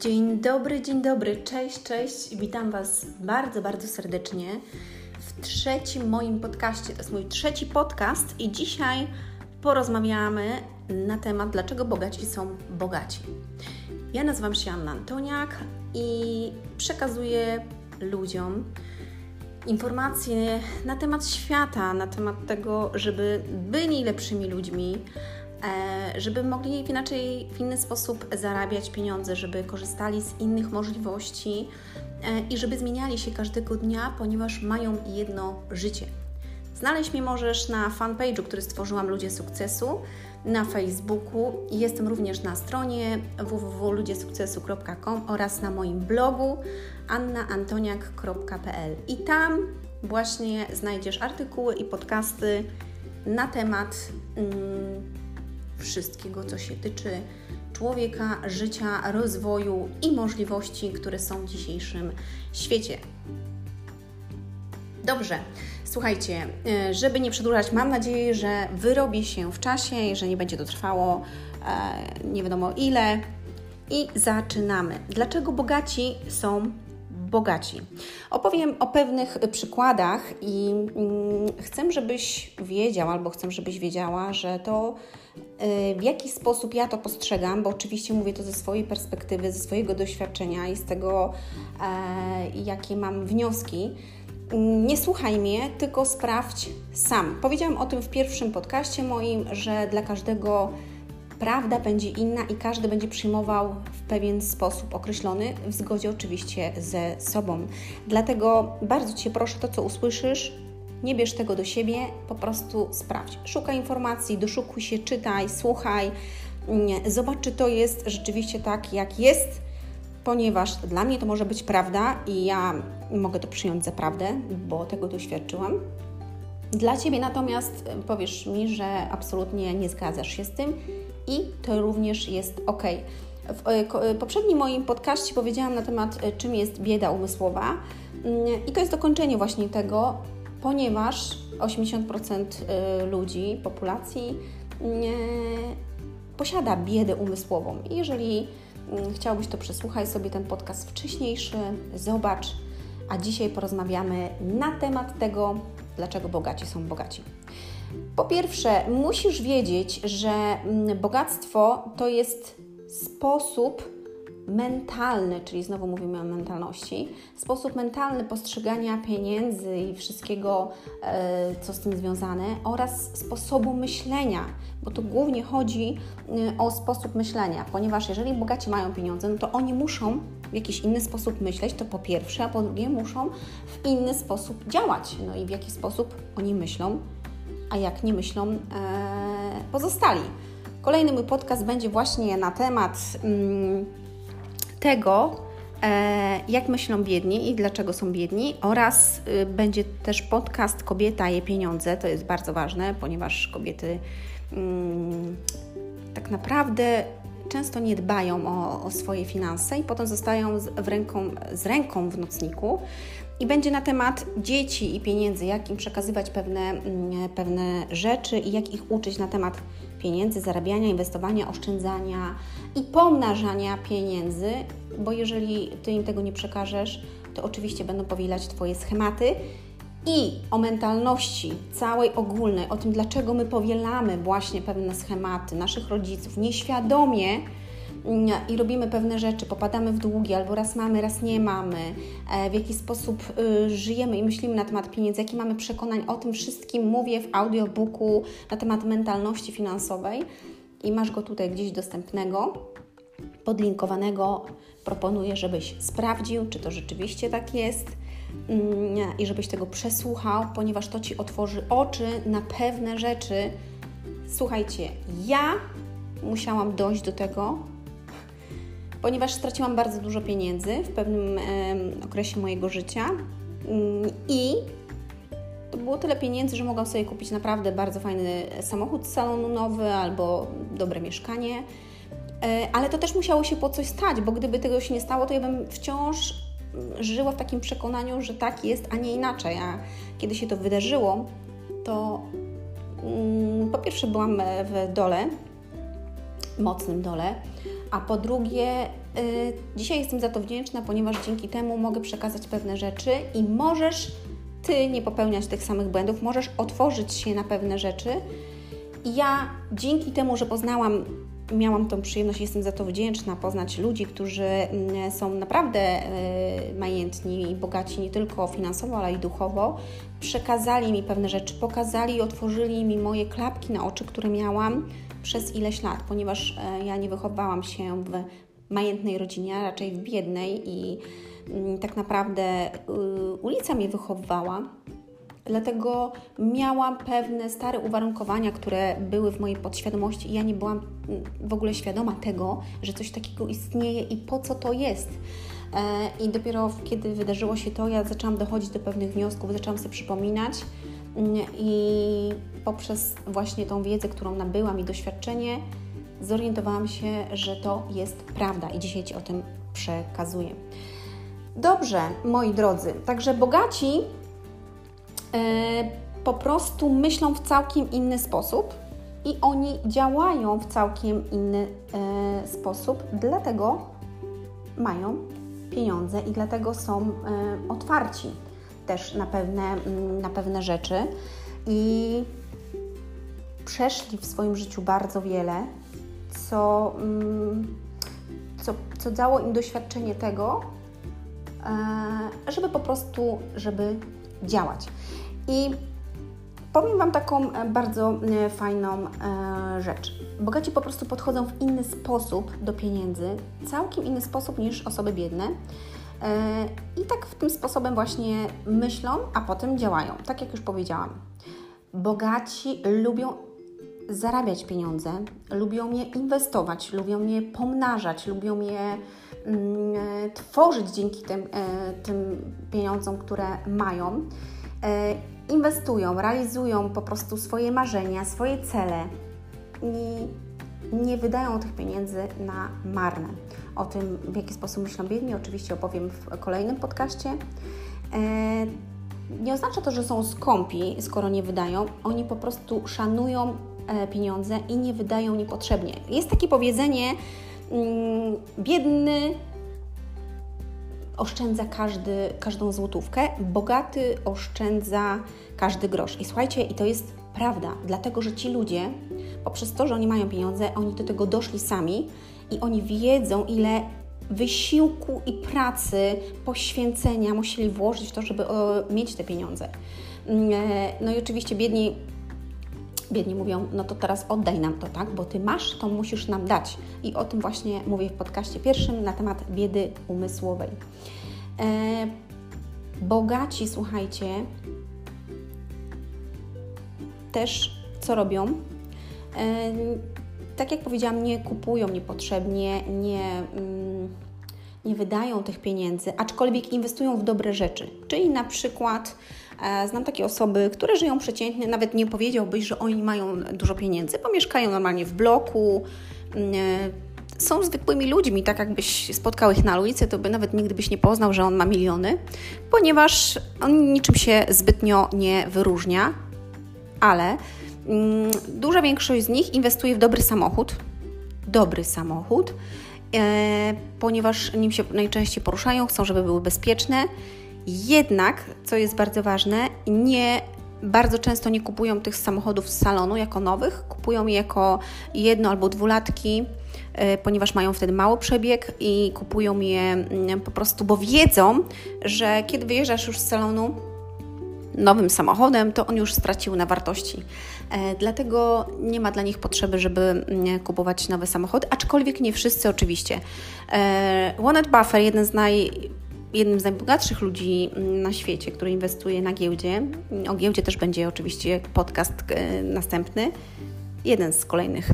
Dzień dobry, dzień dobry, cześć, cześć. Witam Was bardzo, bardzo serdecznie w trzecim moim podcaście. To jest mój trzeci podcast i dzisiaj porozmawiamy na temat, dlaczego bogaci są bogaci. Ja nazywam się Anna Antoniak i przekazuję ludziom informacje na temat świata, na temat tego, żeby byli lepszymi ludźmi, żeby mogli inaczej, w inny sposób zarabiać pieniądze, żeby korzystali z innych możliwości e, i żeby zmieniali się każdego dnia, ponieważ mają jedno życie. Znaleźć mnie możesz na fanpage'u, który stworzyłam Ludzie Sukcesu, na Facebooku. Jestem również na stronie www.ludziesukcesu.com oraz na moim blogu annaantoniak.pl. I tam właśnie znajdziesz artykuły i podcasty na temat. Mm, wszystkiego, co się tyczy człowieka, życia, rozwoju i możliwości, które są w dzisiejszym świecie. Dobrze, słuchajcie, e, żeby nie przedłużać, mam nadzieję, że wyrobi się w czasie i że nie będzie to trwało e, nie wiadomo ile. I zaczynamy. Dlaczego bogaci są bogaci. Opowiem o pewnych przykładach i mm, chcę, żebyś wiedział, albo chcę, żebyś wiedziała, że to y, w jaki sposób ja to postrzegam, bo oczywiście mówię to ze swojej perspektywy, ze swojego doświadczenia i z tego, e, jakie mam wnioski. Nie słuchaj mnie, tylko sprawdź sam. Powiedziałam o tym w pierwszym podcaście moim, że dla każdego prawda będzie inna i każdy będzie przyjmował w pewien sposób określony, w zgodzie oczywiście ze sobą. Dlatego bardzo Cię proszę, to co usłyszysz, nie bierz tego do siebie, po prostu sprawdź. Szukaj informacji, doszukuj się, czytaj, słuchaj, zobacz, czy to jest rzeczywiście tak, jak jest, ponieważ dla mnie to może być prawda i ja mogę to przyjąć za prawdę, bo tego doświadczyłam. Dla Ciebie natomiast powiesz mi, że absolutnie nie zgadzasz się z tym i to również jest ok. W e, e, poprzednim moim podcaście powiedziałam na temat, e, czym jest bieda umysłowa, mm, i to jest dokończenie właśnie tego, ponieważ 80% ludzi, populacji posiada biedę umysłową. I jeżeli mm, chciałbyś, to przesłuchaj sobie ten podcast wcześniejszy, zobacz, a dzisiaj porozmawiamy na temat tego, dlaczego bogaci są bogaci. Po pierwsze, musisz wiedzieć, że mm, bogactwo to jest sposób mentalny, czyli znowu mówimy o mentalności, sposób mentalny postrzegania pieniędzy i wszystkiego, e, co z tym związane, oraz sposobu myślenia, bo tu głównie chodzi e, o sposób myślenia, ponieważ jeżeli bogaci mają pieniądze, no to oni muszą w jakiś inny sposób myśleć, to po pierwsze, a po drugie muszą w inny sposób działać. No i w jaki sposób oni myślą, a jak nie myślą e, pozostali. Kolejny mój podcast będzie właśnie na temat mm, tego, e, jak myślą biedni i dlaczego są biedni, oraz y, będzie też podcast Kobieta je pieniądze. To jest bardzo ważne, ponieważ kobiety mm, tak naprawdę często nie dbają o, o, swoje finanse i potem zostają z, ręką, z ręką w nocniku. I będzie na temat dzieci i pieniędzy, jak im przekazywać pewne, mm, pewne rzeczy i jak ich uczyć na temat pieniędzy, zarabiania, inwestowania, oszczędzania i pomnażania pieniędzy, bo jeżeli Ty im tego nie przekażesz, to oczywiście będą powielać Twoje schematy i o mentalności całej ogólnej, o tym, dlaczego my powielamy właśnie pewne schematy naszych rodziców nieświadomie i robimy pewne rzeczy, popadamy w długi, albo raz mamy, raz nie mamy, e, w jaki sposób y, żyjemy i myślimy na temat pieniędzy, jakie mamy przekonań, o tym wszystkim mówię w audiobooku na temat mentalności finansowej i masz go tutaj gdzieś dostępnego, podlinkowanego. Proponuję, żebyś sprawdził, czy to rzeczywiście tak jest i żebyś tego przesłuchał, ponieważ to Ci otworzy oczy na pewne rzeczy. Słuchajcie, ja musiałam dojść do tego, ponieważ straciłam bardzo dużo pieniędzy w pewnym okresie mojego życia i to było tyle pieniędzy, że mogłam sobie kupić naprawdę bardzo fajny samochód z salonu nowy albo dobre mieszkanie. E, ale to też musiało się po coś stać, bo gdyby tego się nie stało, to ja bym wciąż żyła w takim przekonaniu, że tak jest, a nie inaczej. A kiedy się to wydarzyło, to mm, po pierwsze byłam w dole, mocnym dole, a po drugie, y, dzisiaj jestem za to wdzięczna, ponieważ dzięki temu mogę przekazać pewne rzeczy i możesz Ty nie popełniać tych samych błędów, możesz otworzyć się na pewne rzeczy. I ja dzięki temu, że poznałam miałam tą przyjemność, jestem za to wdzięczna, poznać ludzi, którzy mm, są naprawdę y, majętni i bogaci nie tylko finansowo, ale i duchowo. Przekazali mi pewne rzeczy, pokazali i otworzyli mi moje klapki na oczy, które miałam przez ileś lat, ponieważ e, ja nie wychowałam się w majętnej rodzinie, raczej w biednej i mm, tak naprawdę y, ulica mnie wychowywała Dlatego miałam pewne stare uwarunkowania, które były w mojej podświadomości i ja nie byłam mm, w ogóle świadoma tego, że coś takiego istnieje i po co to jest. E, I dopiero kiedy wydarzyło się to, ja zaczęłam dochodzić do pewnych wniosków, zaczęłam sobie przypominać i poprzez właśnie tą wiedzę, którą nabyłam i doświadczenie, zorientowałam się, że to jest prawda i dzisiaj Ci o tym przekazuję. Dobrze, moi drodzy, także bogaci E, po prostu myślą w całkiem inny sposób i oni działają w całkiem inny e, sposób, dlatego mają pieniądze i dlatego są e, otwarci też na pewne, mm, na pewne rzeczy i przeszli w swoim życiu bardzo wiele, co, mm, co, co dało im doświadczenie tego, żeby po prostu, żeby działać. I powiem Wam taką e, bardzo e, fajną e, rzecz. Bogaci po prostu podchodzą w inny sposób do pieniędzy, całkiem inny sposób niż osoby biedne. I tak w tym sposobem właśnie myślą, a potem działają. Tak jak już powiedziałam. Bogaci lubią zarabiać pieniądze, lubią je inwestować, lubią je pomnażać, lubią je mm, tworzyć dzięki tym, tym pieniądzom, które mają inwestują, realizują po prostu swoje marzenia, swoje cele i nie wydają tych pieniędzy na marne. O tym, w jaki sposób myślą biedni, oczywiście opowiem w kolejnym podcaście. E, nie oznacza to, że są skąpi, skoro nie wydają. Oni po prostu szanują e, pieniądze i nie wydają niepotrzebnie. Jest takie powiedzenie: mm, biedny oszczędza każdy, każdą złotówkę, bogaty oszczędza każdy grosz. I słuchajcie, i to jest prawda, dlatego że ci ludzie, poprzez to, że oni mają pieniądze, oni do tego doszli sami i oni wiedzą, ile wysiłku i pracy, poświęcenia musieli włożyć w to, żeby o, mieć te pieniądze. Mm, e, no i oczywiście biedni biedni mówią, no to teraz oddaj nam to, tak? Bo ty masz, to musisz nam dać. I o tym właśnie mówię w podcaście pierwszym na temat biedy umysłowej. E, bogaci, słuchajcie, też co robią? E, tak jak powiedziałam, nie kupują niepotrzebnie, nie, mm, nie wydają tych pieniędzy, aczkolwiek inwestują w dobre rzeczy. Czyli na przykład E, znam takie osoby, które żyją przeciętnie, nawet nie powiedziałbyś, że oni mają dużo pieniędzy, bo mieszkają normalnie w bloku, mm, e, są zwykłymi ludźmi, tak jakbyś spotkał ich na ulicy, to by nawet nigdy byś nie poznał, że on ma miliony, ponieważ on niczym się zbytnio nie wyróżnia, ale duża większość z nich inwestuje w dobry samochód, dobry samochód, e, ponieważ nim się najczęściej poruszają, chcą, żeby były bezpieczne. Jednak, co jest bardzo ważne, nie bardzo często nie kupują tych samochodów z salonu jako nowych, kupują je jako jedno albo dwulatki, e, ponieważ mają wtedy mały przebieg i kupują je mm, po prostu, bo wiedzą, że kiedy wyjeżdżasz już z salonu nowym samochodem, to on już stracił na wartości. E, dlatego nie ma dla nich potrzeby, żeby mm, kupować nowe samochody, aczkolwiek nie wszyscy oczywiście. E, Warren Buffett, jeden z naj jednym z najbogatszych ludzi na świecie, który inwestuje na giełdzie. O giełdzie też będzie oczywiście podcast e, następny, jeden z kolejnych.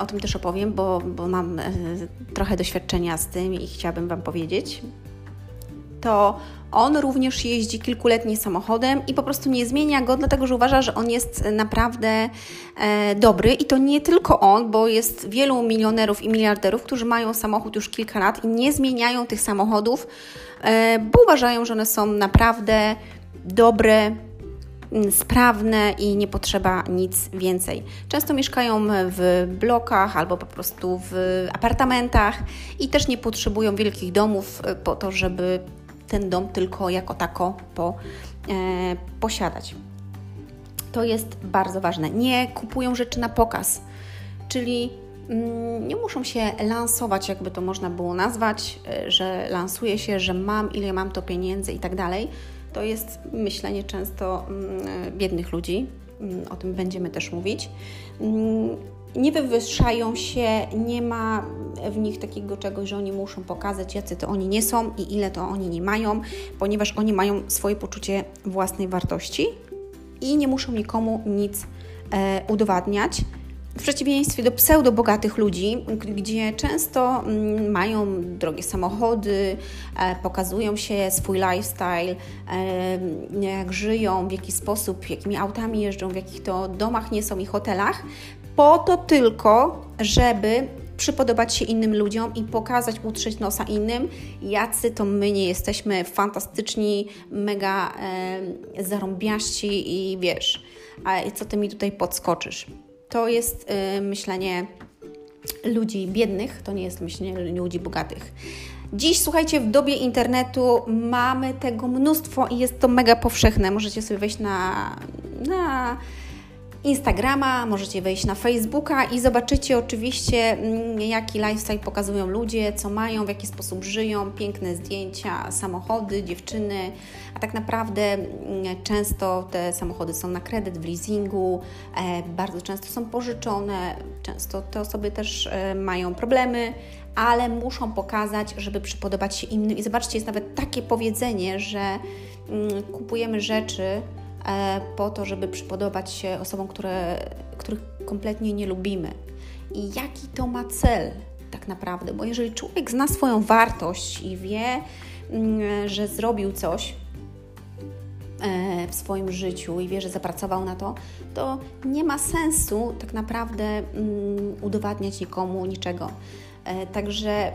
O tym też opowiem, bo, bo mam trochę doświadczenia z tym i chciałabym Wam powiedzieć. To on również jeździ kilkuletnim samochodem i po prostu nie zmienia go, dlatego że uważa, że on jest naprawdę e, dobry. I to nie tylko on, bo jest wielu milionerów i miliarderów, którzy mają samochód już kilka lat i nie zmieniają tych samochodów, e, bo uważają, że one są naprawdę dobre, mm, sprawne i nie potrzeba nic więcej. Często mieszkają w blokach albo po prostu w apartamentach i też nie potrzebują wielkich domów e, po to, żeby ten dom tylko jako tako po, e, posiadać. To jest bardzo ważne. Nie kupują rzeczy na pokaz, czyli mm, nie muszą się lansować, jakby to można było nazwać, e, że lansuje się, że mam, ile mam to pieniędzy i tak dalej. To jest myślenie często mm, biednych ludzi. Mm, o tym będziemy też mówić. Nie wywyższają się, nie ma w nich takiego czegoś, że oni muszą pokazać, jacy to oni nie są i ile to oni nie mają, ponieważ oni mają swoje poczucie własnej wartości i nie muszą nikomu nic e, udowadniać. W przeciwieństwie do pseudo-bogatych ludzi, gdzie często mm, mają drogie samochody, e, pokazują się swój lifestyle, e, jak żyją, w jaki sposób, jakimi autami jeżdżą, w jakich to domach nie są i hotelach, po to tylko, żeby przypodobać się innym ludziom i pokazać, utrzeć nosa innym, jacy to my nie jesteśmy fantastyczni, mega e, zarąbiaści i wiesz, a co ty mi tutaj podskoczysz. To jest e, myślenie ludzi biednych, to nie jest myślenie ludzi bogatych. Dziś, słuchajcie, w dobie internetu mamy tego mnóstwo i jest to mega powszechne. Możecie sobie wejść na, na Instagrama, możecie wejść na Facebooka i zobaczycie oczywiście, mm, jaki lifestyle pokazują ludzie, co mają, w jaki sposób żyją, piękne zdjęcia, samochody, dziewczyny, a tak naprawdę mm, często te samochody są na kredyt, w leasingu, e, bardzo często są pożyczone, często te osoby też e, mają problemy, ale muszą pokazać, żeby przypodobać się innym. I zobaczcie, jest nawet takie powiedzenie, że mm, kupujemy rzeczy, po to, żeby przypodobać się osobom, które, których kompletnie nie lubimy. I jaki to ma cel tak naprawdę? Bo jeżeli człowiek zna swoją wartość i wie, mm, że zrobił coś e, w swoim życiu i wie, że zapracował na to, to nie ma sensu tak naprawdę mm, udowadniać nikomu niczego. E, także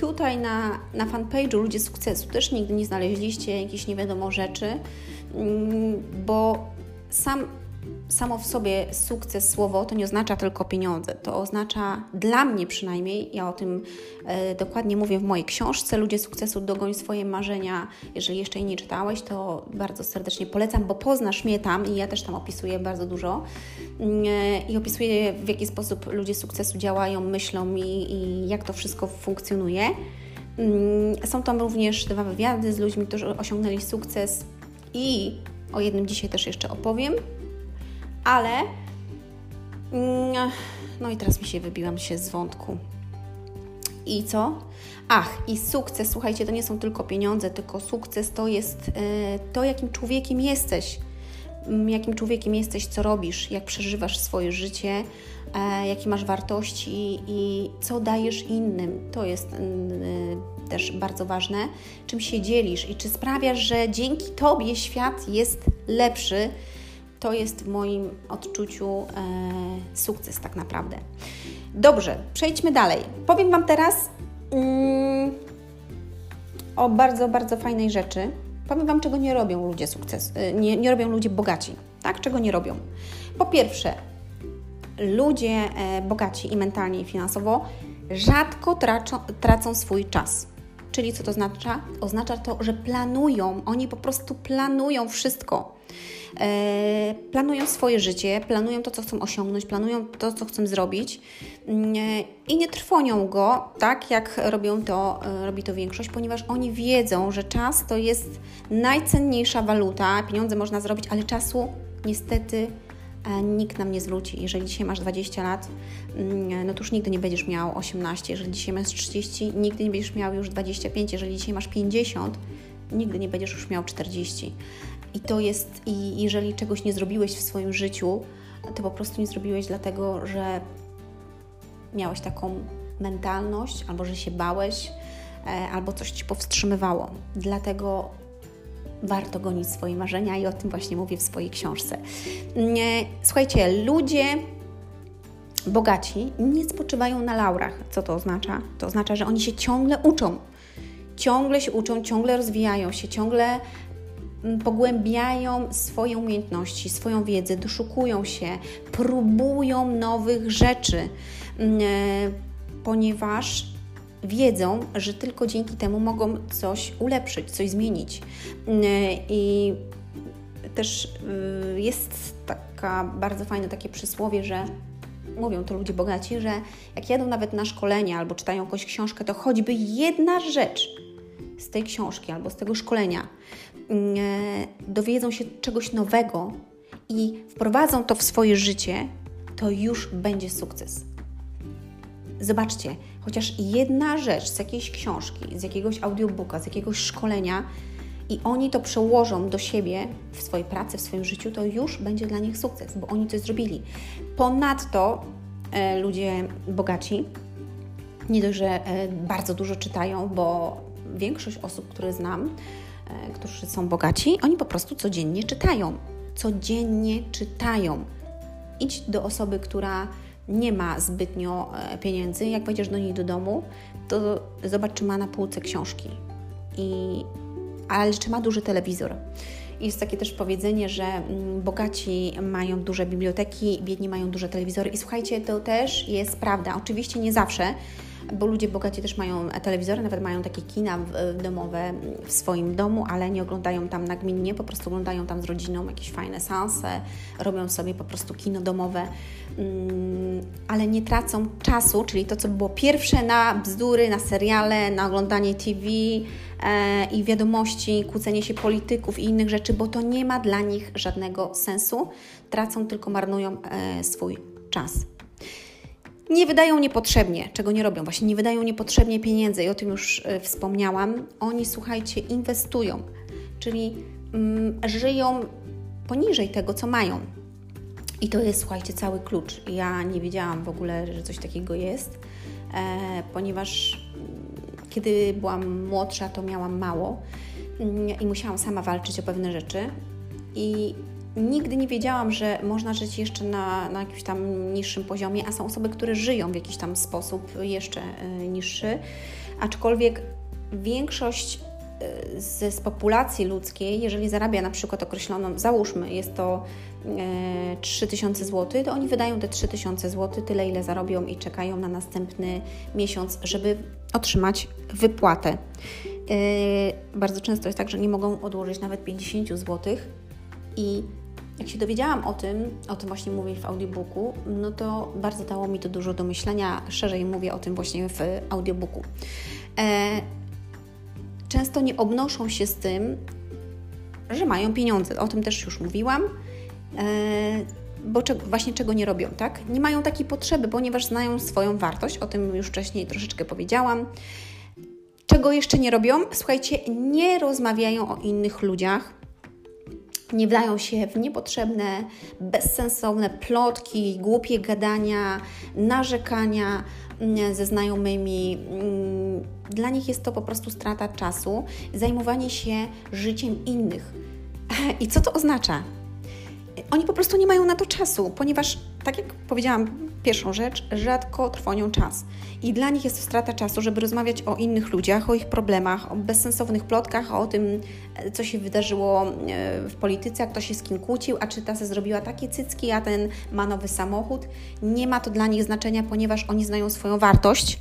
tutaj na, na fanpage'u Ludzie Sukcesu też nigdy nie znaleźliście jakichś nie wiadomo rzeczy, Mm, bo sam, samo w sobie sukces, słowo to nie oznacza tylko pieniądze. To oznacza, dla mnie przynajmniej, ja o tym e, dokładnie mówię w mojej książce Ludzie Sukcesu, dogoń swoje marzenia. Jeżeli jeszcze jej nie czytałeś, to bardzo serdecznie polecam, bo poznasz mnie tam i ja też tam opisuję bardzo dużo. Mm, e, I opisuję, w jaki sposób ludzie sukcesu działają, myślą i, i jak to wszystko funkcjonuje. Mm, są tam również dwa wywiady z ludźmi, którzy osiągnęli sukces i o jednym dzisiaj też jeszcze opowiem, ale mm, no i teraz mi się wybiłam się z wątku. I co? Ach, i sukces, słuchajcie, to nie są tylko pieniądze, tylko sukces to jest e, to, jakim człowiekiem jesteś. Jakim człowiekiem jesteś, co robisz, jak przeżywasz swoje życie, e, jakie masz wartości i co dajesz innym. To jest też bardzo ważne, czym się dzielisz i czy sprawiasz, że dzięki Tobie świat jest lepszy. To jest w moim odczuciu e, sukces tak naprawdę. Dobrze, przejdźmy dalej. Powiem Wam teraz mm, o bardzo, bardzo fajnej rzeczy. Powiem Wam, czego nie robią ludzie sukces, e, nie, nie robią ludzie bogaci. Tak, czego nie robią? Po pierwsze, ludzie e, bogaci i mentalnie i finansowo rzadko tracą, tracą swój czas. Czyli co to oznacza? Oznacza to, że planują, oni po prostu planują wszystko. E, planują swoje życie, planują to, co chcą osiągnąć, planują to, co chcą zrobić e, i nie trwonią go tak, jak robią to, e, robi to większość, ponieważ oni wiedzą, że czas to jest najcenniejsza waluta. Pieniądze można zrobić, ale czasu niestety nikt nam nie zwróci. Jeżeli dzisiaj masz 20 lat, mm, no to już nigdy nie będziesz miał 18. Jeżeli dzisiaj masz 30, nigdy nie będziesz miał już 25. Jeżeli dzisiaj masz 50, nigdy nie będziesz już miał 40. I to jest, i jeżeli czegoś nie zrobiłeś w swoim życiu, to po prostu nie zrobiłeś dlatego, że miałeś taką mentalność, albo że się bałeś, e, albo coś ci powstrzymywało. Dlatego warto gonić swoje marzenia i o tym właśnie mówię w swojej książce. Mm, słuchajcie, ludzie bogaci nie spoczywają na laurach. Co to oznacza? To oznacza, że oni się ciągle uczą. Ciągle się uczą, ciągle rozwijają się, ciągle pogłębiają swoje umiejętności, swoją wiedzę, doszukują się, próbują nowych rzeczy, ponieważ wiedzą, że tylko dzięki temu mogą coś ulepszyć, coś zmienić. I też y, jest taka bardzo fajne takie przysłowie, że mówią to ludzie bogaci, że jak jadą nawet na szkolenia albo czytają jakąś książkę, to choćby jedna rzecz z tej książki albo z tego szkolenia e, dowiedzą się czegoś nowego i wprowadzą to w swoje życie, to już będzie sukces. Zobaczcie, chociaż jedna rzecz z jakiejś książki, z jakiegoś audiobooka, z jakiegoś szkolenia i oni to przełożą do siebie w swojej pracy, w swoim życiu, to już będzie dla nich sukces, bo oni coś zrobili. Ponadto e, ludzie bogaci nie dość, że e, bardzo dużo czytają, bo większość osób, które znam, e, którzy są bogaci, oni po prostu codziennie czytają. Codziennie czytają. Idź do osoby, która nie ma zbytnio e, pieniędzy, jak wejdziesz do niej do domu, to zobacz, czy ma na półce książki. I, ale czy ma duży telewizor. Jest takie też powiedzenie, że mm, bogaci mają duże biblioteki, biedni mają duże telewizory. I słuchajcie, to też jest prawda. Oczywiście nie zawsze, bo ludzie bogaci też mają telewizory, nawet mają takie kina domowe w swoim domu, ale nie oglądają tam nagminnie, po prostu oglądają tam z rodziną jakieś fajne seanse, robią sobie po prostu kino domowe, mm, ale nie tracą czasu, czyli to, co było pierwsze na bzdury, na seriale, na oglądanie TV e, i wiadomości, kłócenie się polityków i innych rzeczy, bo to nie ma dla nich żadnego sensu. Tracą, tylko marnują e, swój czas nie wydają niepotrzebnie, czego nie robią, właśnie nie wydają niepotrzebnie pieniędzy i o tym już y, wspomniałam. Oni, słuchajcie, inwestują, czyli mm, żyją poniżej tego, co mają. I to jest, słuchajcie, cały klucz. Ja nie wiedziałam w ogóle, że coś takiego jest, e, ponieważ mm, kiedy byłam młodsza, to miałam mało mm, i musiałam sama walczyć o pewne rzeczy. I nigdy nie wiedziałam, że można żyć jeszcze na, na jakimś tam niższym poziomie, a są osoby, które żyją w jakiś tam sposób jeszcze y, niższy, aczkolwiek większość y, z, z populacji ludzkiej, jeżeli zarabia na przykład określoną, załóżmy, jest to e, 3000 zł, to oni wydają te 3000 zł, tyle ile zarobią i czekają na następny miesiąc, żeby otrzymać wypłatę. E, bardzo często jest tak, że nie mogą odłożyć nawet 50 zł i jak się dowiedziałam o tym, o tym właśnie mówię w audiobooku, no to bardzo dało mi to dużo do myślenia. Szerzej mówię o tym właśnie w audiobooku. E, często nie obnoszą się z tym, że mają pieniądze. O tym też już mówiłam. E, bo cze właśnie czego nie robią, tak? Nie mają takiej potrzeby, ponieważ znają swoją wartość, o tym już wcześniej troszeczkę powiedziałam. Czego jeszcze nie robią? Słuchajcie, nie rozmawiają o innych ludziach, nie wdają się w niepotrzebne, bezsensowne plotki, głupie gadania, narzekania mm, ze znajomymi. Mm, dla nich jest to po prostu strata czasu, zajmowanie się życiem innych. I co to oznacza? Oni po prostu nie mają na to czasu, ponieważ, tak jak powiedziałam Pierwszą rzecz, rzadko trwonią czas. I dla nich jest strata czasu, żeby rozmawiać o innych ludziach, o ich problemach, o bezsensownych plotkach, o tym, co się wydarzyło e, w polityce, a kto się z kim kłócił, a czy ta se zrobiła takie cycki, a ten ma nowy samochód. Nie ma to dla nich znaczenia, ponieważ oni znają swoją wartość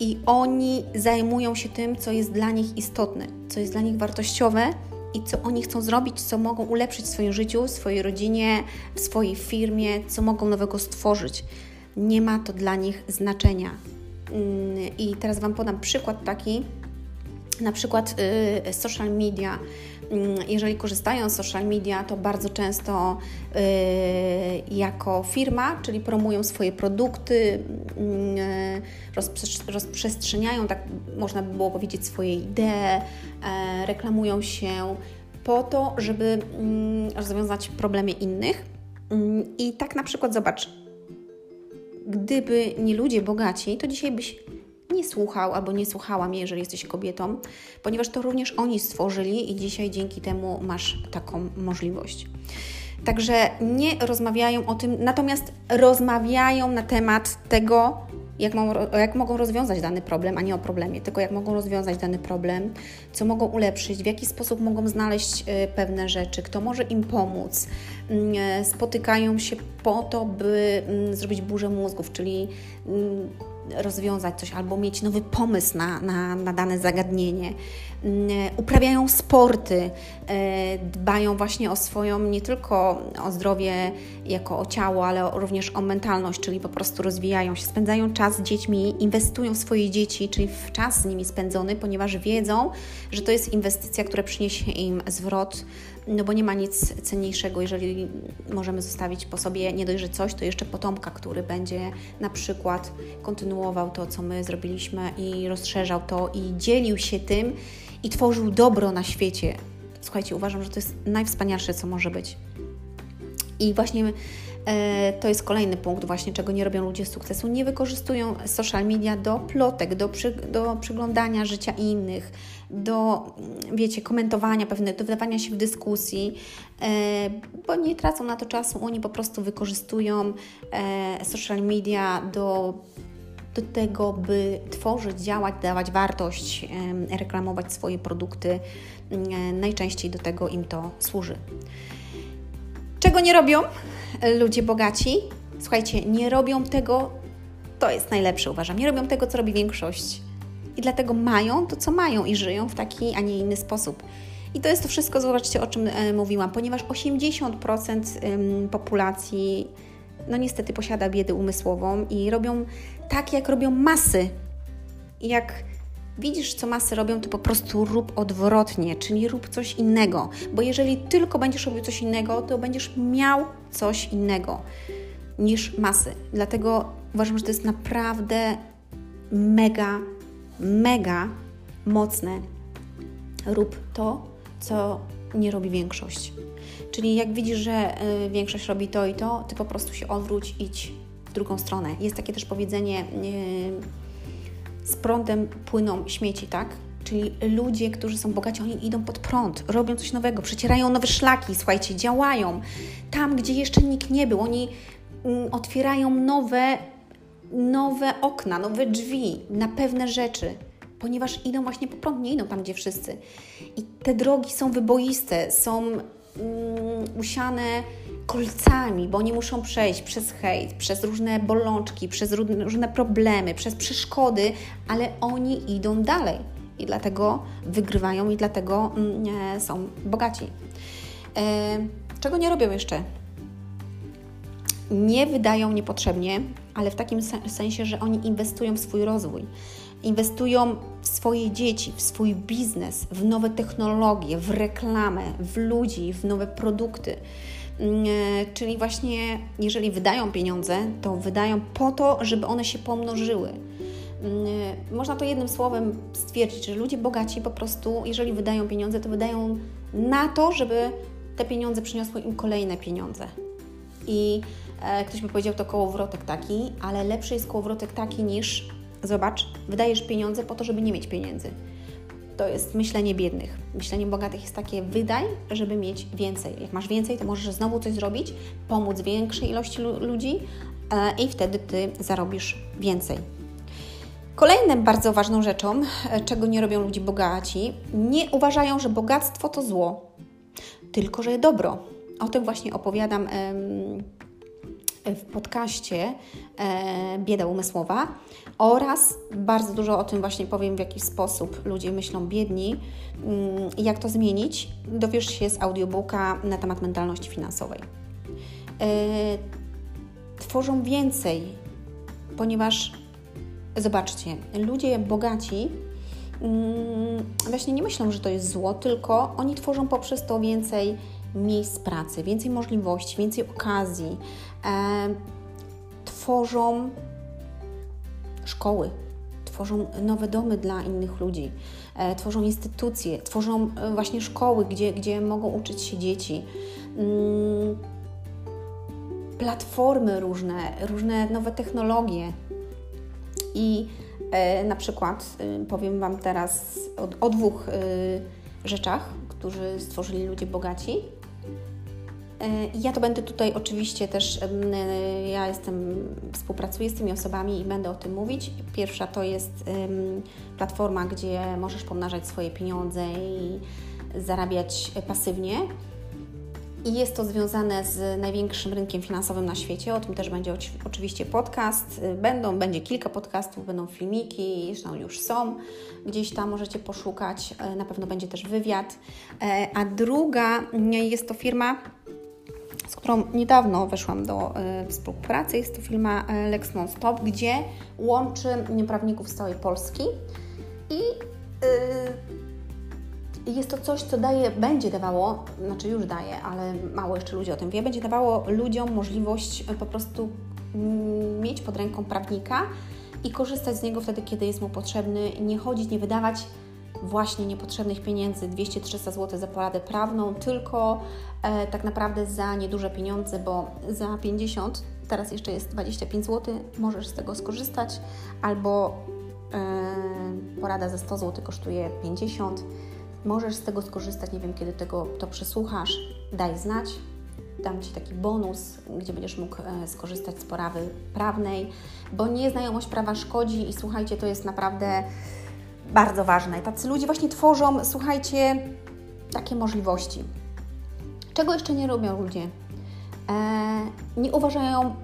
i oni zajmują się tym, co jest dla nich istotne, co jest dla nich wartościowe i co oni chcą zrobić, co mogą ulepszyć w swoim życiu, w swojej rodzinie, w swojej firmie, co mogą nowego stworzyć. Nie ma to dla nich znaczenia. Mm, I teraz Wam podam przykład taki, na przykład y, social media. Mm, jeżeli korzystają z social media, to bardzo często y, jako firma, czyli promują swoje produkty, mm, rozprzestrzeniają, tak można by było powiedzieć, swoje idee, e, reklamują się po to, żeby mm, rozwiązać problemy innych. I tak na przykład zobacz, gdyby nie ludzie bogaci, to dzisiaj byś nie słuchał albo nie słuchała mnie, jeżeli jesteś kobietą, ponieważ to również oni stworzyli i dzisiaj dzięki temu masz taką możliwość. Także nie rozmawiają o tym, natomiast rozmawiają na temat tego, jak, jak mogą rozwiązać dany problem, a nie o problemie, tylko jak mogą rozwiązać dany problem, co mogą ulepszyć, w jaki sposób mogą znaleźć e, pewne rzeczy, kto może im pomóc. Mm, e, spotykają się po to, by mm, zrobić burzę mózgów, czyli mm, rozwiązać coś albo mieć nowy pomysł na, na, na dane zagadnienie. Uprawiają sporty, e, dbają właśnie o swoją, nie tylko o zdrowie jako o ciało, ale również o mentalność, czyli po prostu rozwijają się, spędzają czas z dziećmi, inwestują w swoje dzieci, czyli w czas z nimi spędzony, ponieważ wiedzą, że to jest inwestycja, która przyniesie im zwrot no bo nie ma nic cenniejszego, jeżeli możemy zostawić po sobie nie dość, że coś, to jeszcze potomka, który będzie na przykład kontynuował to, co my zrobiliśmy i rozszerzał to i dzielił się tym i tworzył dobro na świecie. Słuchajcie, uważam, że to jest najwspanialsze, co może być. I właśnie to jest kolejny punkt, właśnie czego nie robią ludzie sukcesu. Nie wykorzystują social media do plotek, do, przy, do przyglądania życia innych, do, wiecie, komentowania pewne, do wdawania się w dyskusji, e, bo nie tracą na to czasu. Oni po prostu wykorzystują e, social media do do tego, by tworzyć, działać, dawać wartość, reklamować swoje produkty. Najczęściej do tego im to służy. Czego nie robią ludzie bogaci? Słuchajcie, nie robią tego, to jest najlepsze, uważam. Nie robią tego, co robi większość. I dlatego mają to, co mają i żyją w taki, a nie inny sposób. I to jest to wszystko, zobaczcie, o czym e, mówiłam, ponieważ 80% populacji, no niestety, posiada biedę umysłową i robią tak, jak robią masy. Jak widzisz, co masy robią, to po prostu rób odwrotnie, czyli rób coś innego. Bo jeżeli tylko będziesz robił coś innego, to będziesz miał coś innego niż masy. Dlatego uważam, że to jest naprawdę mega, mega mocne. Rób to, co nie robi większość. Czyli jak widzisz, że y, większość robi to i to, ty po prostu się odwróć, idź w drugą stronę. Jest takie też powiedzenie, y, z prądem płyną śmieci, tak? Czyli ludzie, którzy są bogaci, oni idą pod prąd, robią coś nowego, przecierają nowe szlaki, słuchajcie, działają tam, gdzie jeszcze nikt nie był. Oni mm, otwierają nowe, nowe okna, nowe drzwi na pewne rzeczy, ponieważ idą właśnie po prąd, nie idą tam, gdzie wszyscy. I te drogi są wyboiste, są mm, usiane kolcami, bo oni muszą przejść przez hejt, przez różne bolączki, przez różne problemy, przez przeszkody, ale oni idą dalej i dlatego wygrywają i dlatego mm, są bogaci. E, czego nie robią jeszcze? Nie wydają niepotrzebnie, ale w takim sensie, że oni inwestują w swój rozwój. Inwestują w swoje dzieci, w swój biznes, w nowe technologie, w reklamę, w ludzi, w nowe produkty. Mm, e, czyli właśnie, jeżeli wydają pieniądze, to wydają po to, żeby one się pomnożyły. Mm, e, można to jednym słowem stwierdzić, że ludzie bogaci po prostu, jeżeli wydają pieniądze, to wydają na to, żeby te pieniądze przyniosły im kolejne pieniądze. I e, ktoś by powiedział, to kołowrotek taki, ale lepszy jest kołowrotek taki niż, zobacz, wydajesz pieniądze po to, żeby nie mieć pieniędzy to jest myślenie biednych. Myślenie bogatych jest takie wydaj, żeby mieć więcej. Jak masz więcej, to możesz znowu coś zrobić, pomóc większej ilości ludzi e, i wtedy Ty zarobisz więcej. Kolejną bardzo ważną rzeczą, e, czego nie robią ludzie bogaci, nie uważają, że bogactwo to zło, tylko że dobro. O tym właśnie opowiadam w podcaście e, Bieda Umysłowa oraz bardzo dużo o tym właśnie powiem, w jaki sposób ludzie myślą biedni mm, i jak to zmienić. Dowiesz się z audiobooka na temat mentalności finansowej. E, tworzą więcej, ponieważ zobaczcie, ludzie bogaci mm, właśnie nie myślą, że to jest zło, tylko oni tworzą poprzez to więcej miejsc pracy, więcej możliwości, więcej okazji, tworzą szkoły, tworzą nowe domy dla innych ludzi, e, tworzą instytucje, tworzą e, właśnie szkoły, gdzie, gdzie mogą uczyć się dzieci. Mm, platformy różne, różne nowe technologie. I e, na przykład y, powiem Wam teraz o, o dwóch y, rzeczach, którzy stworzyli ludzie bogaci. Ja to będę tutaj oczywiście też, ja jestem, współpracuję z tymi osobami i będę o tym mówić. Pierwsza to jest platforma, gdzie możesz pomnażać swoje pieniądze i zarabiać pasywnie. I jest to związane z największym rynkiem finansowym na świecie. O tym też będzie oczywiście podcast. Będą, będzie kilka podcastów, będą filmiki, zresztą już są. Gdzieś tam możecie poszukać. E, na pewno będzie też wywiad. E, a druga jest to firma, z którą niedawno weszłam do e, współpracy. Jest to firma Lex Nonstop, gdzie łączy prawników z całej Polski i jest to coś, co daje, będzie dawało, znaczy już daje, ale mało jeszcze ludzi o tym wie, będzie dawało ludziom możliwość po prostu mm, mieć pod ręką prawnika i korzystać z niego wtedy, kiedy jest mu potrzebny, nie chodzić, nie wydawać właśnie niepotrzebnych pieniędzy 200-300 zł za poradę prawną, tylko e, tak naprawdę za nieduże pieniądze, bo za 50, teraz jeszcze jest 25 zł, możesz z tego skorzystać, albo e, porada za 100 zł kosztuje 50 Możesz z tego skorzystać, nie wiem kiedy tego to przesłuchasz, daj znać. Dam Ci taki bonus, gdzie będziesz mógł e, skorzystać z porawy prawnej, bo nieznajomość prawa szkodzi i słuchajcie, to jest naprawdę bardzo ważne. Tacy ludzie właśnie tworzą, słuchajcie, takie możliwości. Czego jeszcze nie robią ludzie? Eee, nie uważają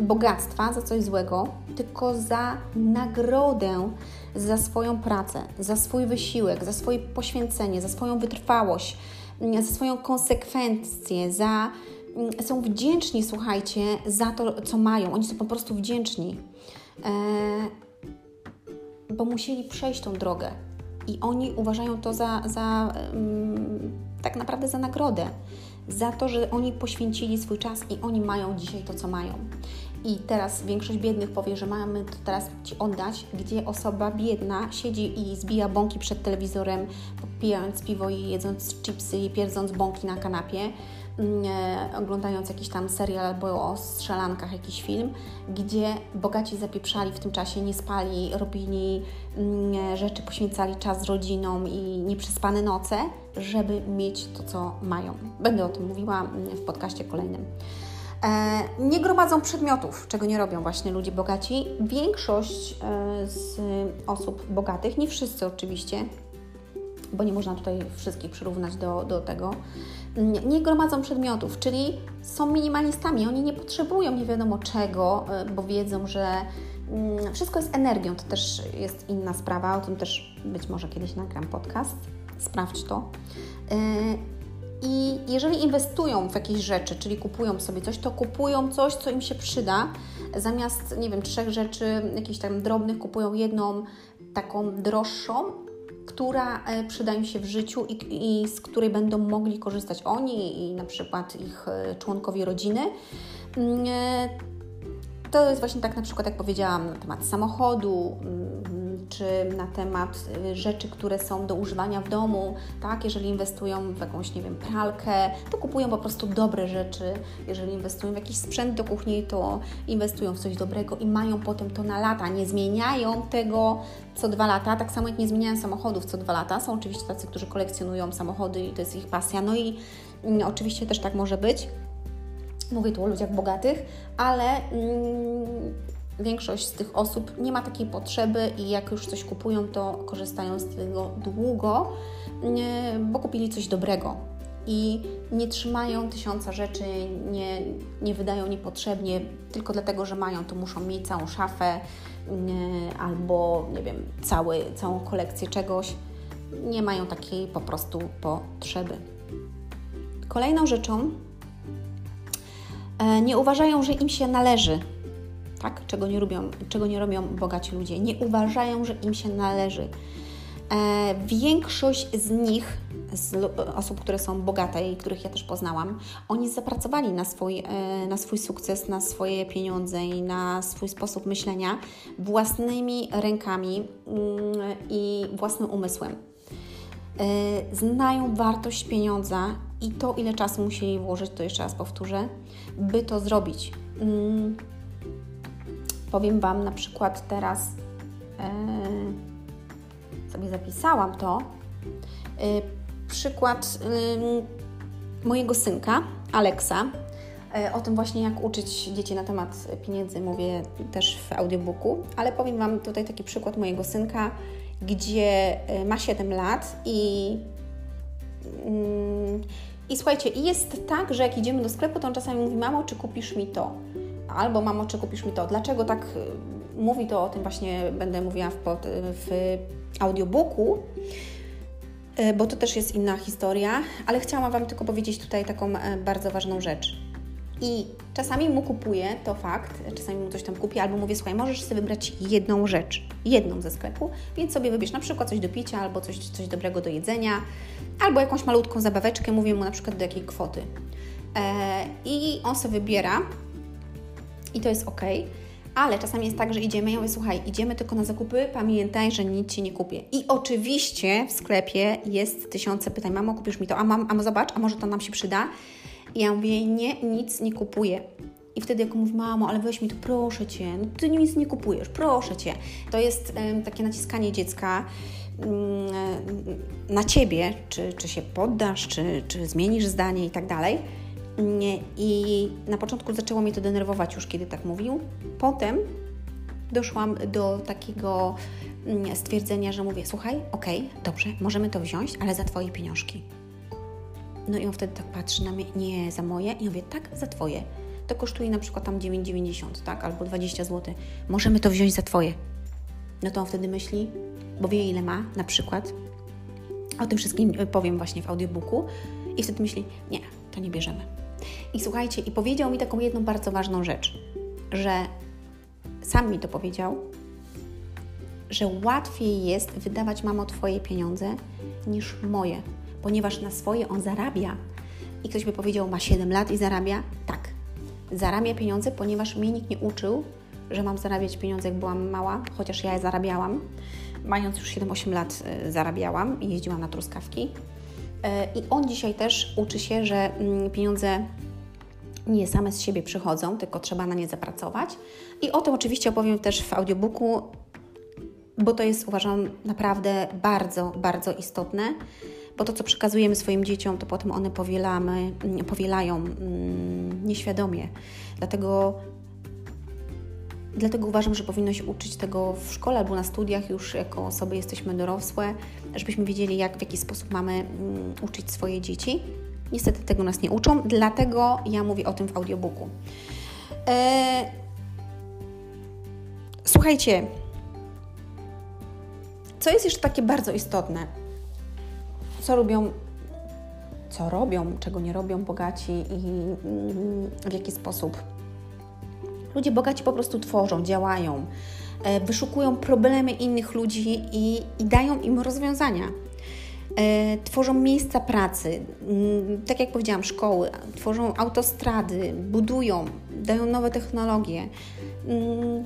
bogactwa za coś złego, tylko za nagrodę za swoją pracę, za swój wysiłek, za swoje poświęcenie, za swoją wytrwałość, za swoją konsekwencję, za mm, są wdzięczni, słuchajcie, za to, co mają. Oni są po prostu wdzięczni, e, bo musieli przejść tą drogę. I oni uważają to za, za mm, tak naprawdę za nagrodę, za to, że oni poświęcili swój czas i oni mają dzisiaj to, co mają. I teraz większość biednych powie, że mamy to teraz Ci oddać, gdzie osoba biedna siedzi i zbija bąki przed telewizorem, pijając piwo i jedząc chipsy i pierdząc bąki na kanapie, oglądając jakiś tam serial albo o strzelankach jakiś film, gdzie bogaci zapieprzali w tym czasie, nie spali, robili mm, rzeczy, poświęcali czas z rodziną i nieprzespane noce, żeby mieć to, co mają. Będę o tym mówiła mm, w podcaście kolejnym. E, nie gromadzą przedmiotów, czego nie robią właśnie ludzie bogaci. Większość e, z osób bogatych, nie wszyscy oczywiście, bo nie można tutaj wszystkich przyrównać do, do tego, nie gromadzą przedmiotów, czyli są minimalistami. Oni nie potrzebują nie wiadomo czego, e, bo wiedzą, że mm, wszystko jest energią. To też jest inna sprawa, o tym też być może kiedyś nagram podcast. Sprawdź to. I jeżeli inwestują w jakieś rzeczy, czyli kupują sobie coś, to kupują coś, co im się przyda. Zamiast, nie wiem, trzech rzeczy, jakichś tam drobnych, kupują jedną taką droższą, która e, przyda im się w życiu i, i z której będą mogli korzystać oni i na przykład ich e, członkowie rodziny. To jest właśnie tak na przykład, jak powiedziałam, na temat samochodu, mm, czy na temat y, rzeczy, które są do używania w domu, tak? Jeżeli inwestują w jakąś, nie wiem, pralkę, to kupują po prostu dobre rzeczy. Jeżeli inwestują w jakiś sprzęt do kuchni, to inwestują w coś dobrego i mają potem to na lata. Nie zmieniają tego co dwa lata, tak samo jak nie zmieniają samochodów co dwa lata. Są oczywiście tacy, którzy kolekcjonują samochody i to jest ich pasja. No i mm, oczywiście też tak może być. Mówię tu o ludziach bogatych, ale mm, większość z tych osób nie ma takiej potrzeby i jak już coś kupują, to korzystają z tego długo, bo kupili coś dobrego i nie trzymają tysiąca rzeczy, nie, nie wydają niepotrzebnie tylko dlatego, że mają, to muszą mieć całą szafę albo, nie wiem, cały, całą kolekcję czegoś. Nie mają takiej po prostu potrzeby. Kolejną rzeczą, nie uważają, że im się należy tak? czego, nie robią, czego nie robią bogaci ludzie. Nie uważają, że im się należy. E, większość z nich, z osób, które są bogate i których ja też poznałam, oni zapracowali na swój, e, na swój sukces, na swoje pieniądze i na swój sposób myślenia własnymi rękami mm, i własnym umysłem. E, znają wartość pieniądza i to, ile czasu musieli włożyć, to jeszcze raz powtórzę, by to zrobić. Mm, Powiem Wam na przykład teraz, e, sobie zapisałam to, e, przykład mojego synka, Alexa. E, o tym właśnie, jak uczyć dzieci na temat pieniędzy, mówię też w audiobooku, ale powiem Wam tutaj taki przykład mojego synka, gdzie e, ma 7 lat i, mm, i słuchajcie, jest tak, że jak idziemy do sklepu, to on czasami mówi: Mamo, czy kupisz mi to? Albo mamo, czy kupisz mi to? Dlaczego tak e, mówi to o tym właśnie będę mówiła w, pod, w audiobooku, bo to też jest inna historia, ale chciałam Wam tylko powiedzieć tutaj taką bardzo ważną rzecz. I czasami mu kupuję, to fakt, czasami mu coś tam kupię, albo mówię, słuchaj, możesz sobie wybrać jedną rzecz, jedną ze sklepu, więc sobie wybierz na przykład coś do picia, albo coś, coś dobrego do jedzenia, albo jakąś malutką zabaweczkę, mówię mu na przykład do jakiej kwoty. E, I on sobie wybiera i to jest ok. Ale czasami jest tak, że idziemy, ja mówię, słuchaj, idziemy tylko na zakupy, pamiętaj, że nic Ci nie kupię. I oczywiście w sklepie jest tysiące pytań, mamo, kupisz mi to, a mam, a zobacz, a może to nam się przyda. I ja mówię, nie, nic nie kupuję. I wtedy jak mówi, mamo, ale weź mi to, proszę Cię, no Ty nic nie kupujesz, proszę Cię. To jest um, takie naciskanie dziecka um, na Ciebie, czy, czy się poddasz, czy, czy zmienisz zdanie i tak dalej. I na początku zaczęło mnie to denerwować już, kiedy tak mówił. Potem doszłam do takiego stwierdzenia, że mówię, słuchaj, okej, okay, dobrze, możemy to wziąć, ale za Twoje pieniążki. No i on wtedy tak patrzy na mnie, nie, za moje? I ja mówię, tak, za Twoje. To kosztuje na przykład tam 9,90, tak, albo 20 zł. Możemy to wziąć za Twoje. No to on wtedy myśli, bo wie ile ma, na przykład. O tym wszystkim powiem właśnie w audiobooku. I wtedy myśli, nie, to nie bierzemy. I słuchajcie, i powiedział mi taką jedną bardzo ważną rzecz, że sam mi to powiedział, że łatwiej jest wydawać mamo Twoje pieniądze niż moje ponieważ na swoje on zarabia. I ktoś by powiedział, ma 7 lat i zarabia? Tak. Zarabia pieniądze, ponieważ mnie nikt nie uczył, że mam zarabiać pieniądze, jak byłam mała, chociaż ja je zarabiałam. Mając już 7-8 lat y, zarabiałam i jeździłam na truskawki. Y, I on dzisiaj też uczy się, że mm, pieniądze nie same z siebie przychodzą, tylko trzeba na nie zapracować. I o tym oczywiście opowiem też w audiobooku, bo to jest uważam naprawdę bardzo, bardzo istotne bo to, co przekazujemy swoim dzieciom, to potem one powielamy, mm, powielają mm, nieświadomie. Dlatego Dlatego uważam, że powinno się uczyć tego w szkole albo na studiach, już jako osoby jesteśmy dorosłe, żebyśmy wiedzieli, jak, w jaki sposób mamy mm, uczyć swoje dzieci. Niestety tego nas nie uczą, dlatego ja mówię o tym w audiobooku. E... Słuchajcie, co jest jeszcze takie bardzo istotne? Co robią, co robią, czego nie robią bogaci i mm, w jaki sposób. Ludzie bogaci po prostu tworzą, działają, e, wyszukują problemy innych ludzi i, i dają im rozwiązania. E, tworzą miejsca pracy, mm, tak jak powiedziałam, szkoły, tworzą autostrady, budują, dają nowe technologie. Mm,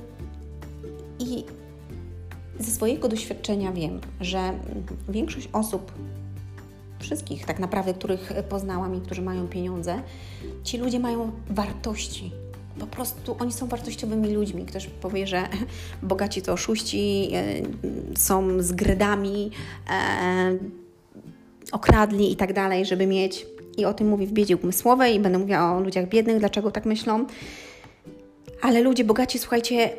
I ze swojego doświadczenia wiem, że większość osób wszystkich tak naprawdę, których poznałam i którzy mają pieniądze, ci ludzie mają wartości. Po prostu oni są wartościowymi ludźmi. Ktoś powie, że bogaci to oszuści, e, są z gredami, e, okradli i tak dalej, żeby mieć. I o tym mówię w biedzie umysłowej i będę mówiła o ludziach biednych, dlaczego tak myślą. Ale ludzie bogaci, słuchajcie,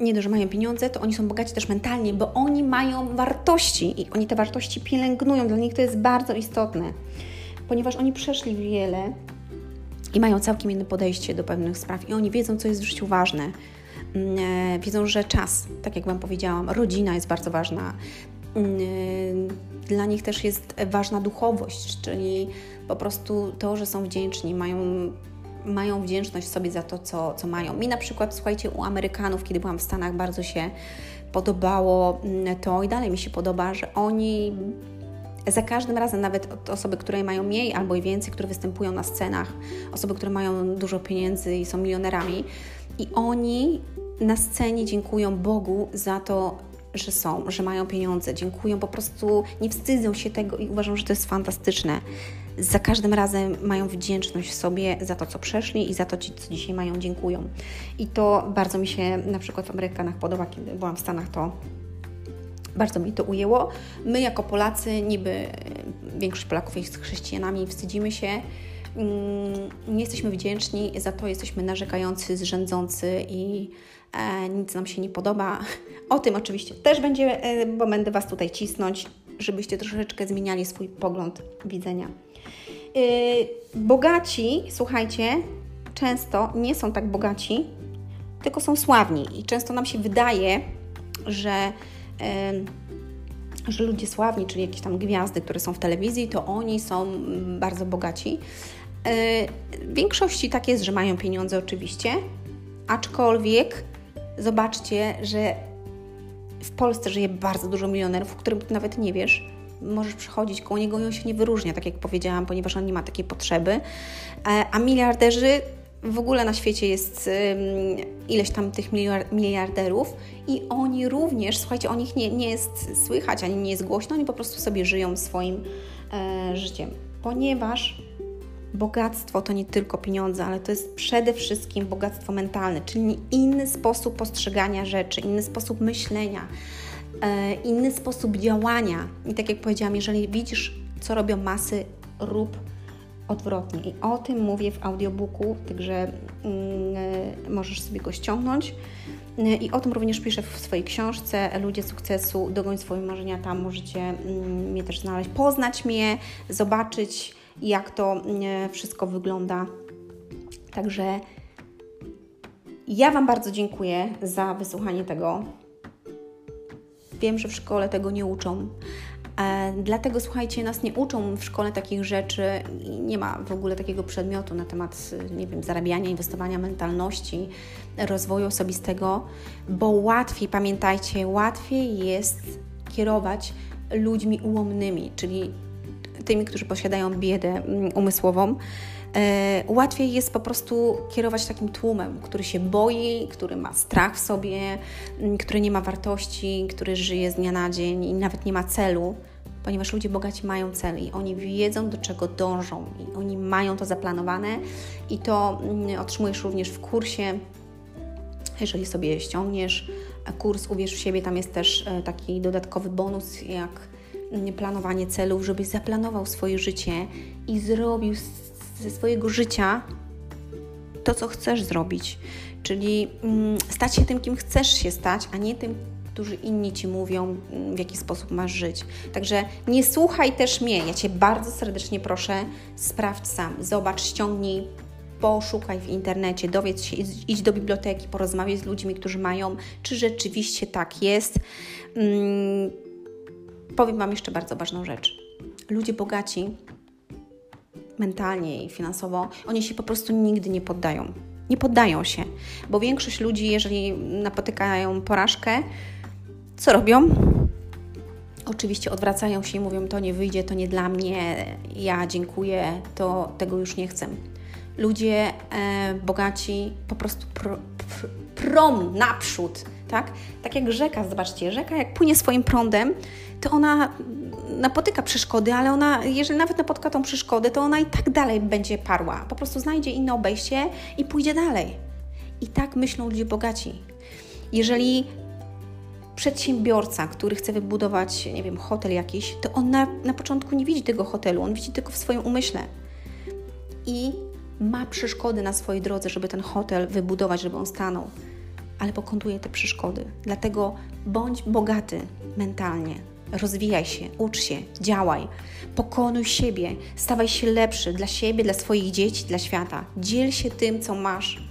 nie dość, że mają pieniądze, to oni są bogaci też mentalnie, bo oni mają wartości i oni te wartości pielęgnują. Dla nich to jest bardzo istotne, ponieważ oni przeszli wiele i mają całkiem inne podejście do pewnych spraw i oni wiedzą, co jest w życiu ważne. Mm, e, wiedzą, że czas, tak jak Wam powiedziałam, rodzina jest bardzo ważna. Mm, e, dla nich też jest ważna duchowość, czyli po prostu to, że są wdzięczni, mają mają wdzięczność sobie za to, co, co mają. Mi na przykład, słuchajcie, u Amerykanów, kiedy byłam w Stanach, bardzo się podobało mm, to i dalej mi się podoba, że oni za każdym razem, nawet osoby, które mają mniej albo i więcej, które występują na scenach, osoby, które mają dużo pieniędzy i są milionerami, i oni na scenie dziękują Bogu za to, że są, że mają pieniądze, dziękują, po prostu nie wstydzą się tego i uważam, że to jest fantastyczne za każdym razem mają wdzięczność w sobie za to, co przeszli i za to, co dzisiaj mają, dziękują. I to bardzo mi się na przykład w Amerykanach podoba, kiedy byłam w Stanach, to bardzo mi to ujęło. My jako Polacy, niby większość Polaków jest chrześcijanami, wstydzimy się mm, nie jesteśmy wdzięczni, za to jesteśmy narzekający, zrzędzący i e, nic nam się nie podoba. O tym oczywiście też będzie, e, bo będę Was tutaj cisnąć, żebyście troszeczkę zmieniali swój pogląd widzenia. E, bogaci, słuchajcie, często nie są tak bogaci, tylko są sławni i często nam się wydaje, że że ludzie sławni, czyli jakieś tam gwiazdy, które są w telewizji, to oni są mm, bardzo bogaci. E, w większości tak jest, że mają pieniądze oczywiście, aczkolwiek zobaczcie, że w Polsce żyje bardzo dużo milionerów, o których nawet nie wiesz. Możesz przychodzić koło niego i on się nie wyróżnia, tak jak powiedziałam, ponieważ on nie ma takiej potrzeby. E, a miliarderzy w ogóle na świecie jest ileś tam tych miliarderów i oni również, słuchajcie, o nich nie, nie jest słychać, ani nie jest głośno, oni po prostu sobie żyją swoim e, życiem, ponieważ bogactwo to nie tylko pieniądze, ale to jest przede wszystkim bogactwo mentalne, czyli inny sposób postrzegania rzeczy, inny sposób myślenia, inny sposób działania. I tak jak powiedziałam, jeżeli widzisz, co robią masy, rób odwrotnie. I o tym mówię w audiobooku, także yy, możesz sobie go ściągnąć. Yy, I o tym również piszę w swojej książce Ludzie sukcesu, dogoń swoje marzenia. Tam możecie yy, mnie też znaleźć, poznać mnie, zobaczyć jak to yy, wszystko wygląda. Także ja Wam bardzo dziękuję za wysłuchanie tego. Wiem, że w szkole tego nie uczą, E, dlatego słuchajcie, nas nie uczą w szkole takich rzeczy i nie ma w ogóle takiego przedmiotu na temat, nie wiem, zarabiania, inwestowania mentalności, rozwoju osobistego, bo łatwiej, pamiętajcie, łatwiej jest kierować ludźmi ułomnymi, czyli tymi, którzy posiadają biedę mm, umysłową. E, łatwiej jest po prostu kierować takim tłumem, który się boi, który ma strach w sobie, mm, który nie ma wartości, który żyje z dnia na dzień i nawet nie ma celu, ponieważ ludzie bogaci mają cel i oni wiedzą, do czego dążą i oni mają to zaplanowane i to mm, otrzymujesz również w kursie. Jeżeli sobie ściągniesz kurs Uwierz w siebie, tam jest też e, taki dodatkowy bonus, jak mm, planowanie celów, żebyś zaplanował swoje życie i zrobił ze swojego życia to, co chcesz zrobić. Czyli mm, stać się tym, kim chcesz się stać, a nie tym, którzy inni ci mówią, mm, w jaki sposób masz żyć. Także nie słuchaj też mnie. Ja cię bardzo serdecznie proszę, sprawdź sam, zobacz, ściągnij poszukaj w internecie, dowiedz się, idź do biblioteki, porozmawiaj z ludźmi, którzy mają, czy rzeczywiście tak jest. Hmm, powiem Wam jeszcze bardzo ważną rzecz. Ludzie bogaci mentalnie i finansowo, oni się po prostu nigdy nie poddają. Nie poddają się, bo większość ludzi, jeżeli napotykają porażkę, co robią? Oczywiście odwracają się i mówią: To nie wyjdzie, to nie dla mnie, ja dziękuję, to tego już nie chcę. Ludzie e, bogaci po prostu pr, pr, prom naprzód, tak? Tak jak rzeka, zobaczcie, rzeka jak płynie swoim prądem, to ona napotyka przeszkody, ale ona, jeżeli nawet napotyka tą przeszkodę, to ona i tak dalej będzie parła. Po prostu znajdzie inne obejście i pójdzie dalej. I tak myślą ludzie bogaci. Jeżeli przedsiębiorca, który chce wybudować, nie wiem, hotel jakiś, to on na, na początku nie widzi tego hotelu, on widzi tylko w swoim umyśle. I ma przeszkody na swojej drodze, żeby ten hotel wybudować, żeby on stanął, ale pokonuje te przeszkody. Dlatego bądź bogaty mentalnie, rozwijaj się, ucz się, działaj, pokonuj siebie, stawaj się lepszy dla siebie, dla swoich dzieci, dla świata. Dziel się tym, co masz.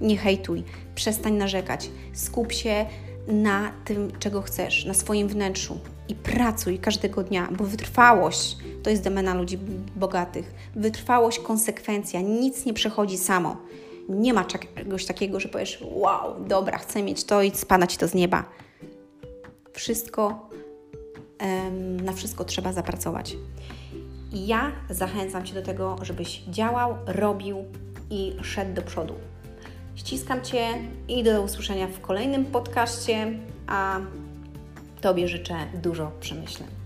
Nie hejtuj, przestań narzekać, skup się na tym, czego chcesz, na swoim wnętrzu i pracuj każdego dnia, bo wytrwałość to jest domena ludzi bogatych. Wytrwałość, konsekwencja, nic nie przychodzi samo. Nie ma czegoś takiego, że powiesz: Wow, dobra, chcę mieć to i spada ci to z nieba. Wszystko, na wszystko trzeba zapracować. Ja zachęcam Cię do tego, żebyś działał, robił i szedł do przodu. Ściskam Cię i do usłyszenia w kolejnym podcaście, a Tobie życzę dużo przemyśleń.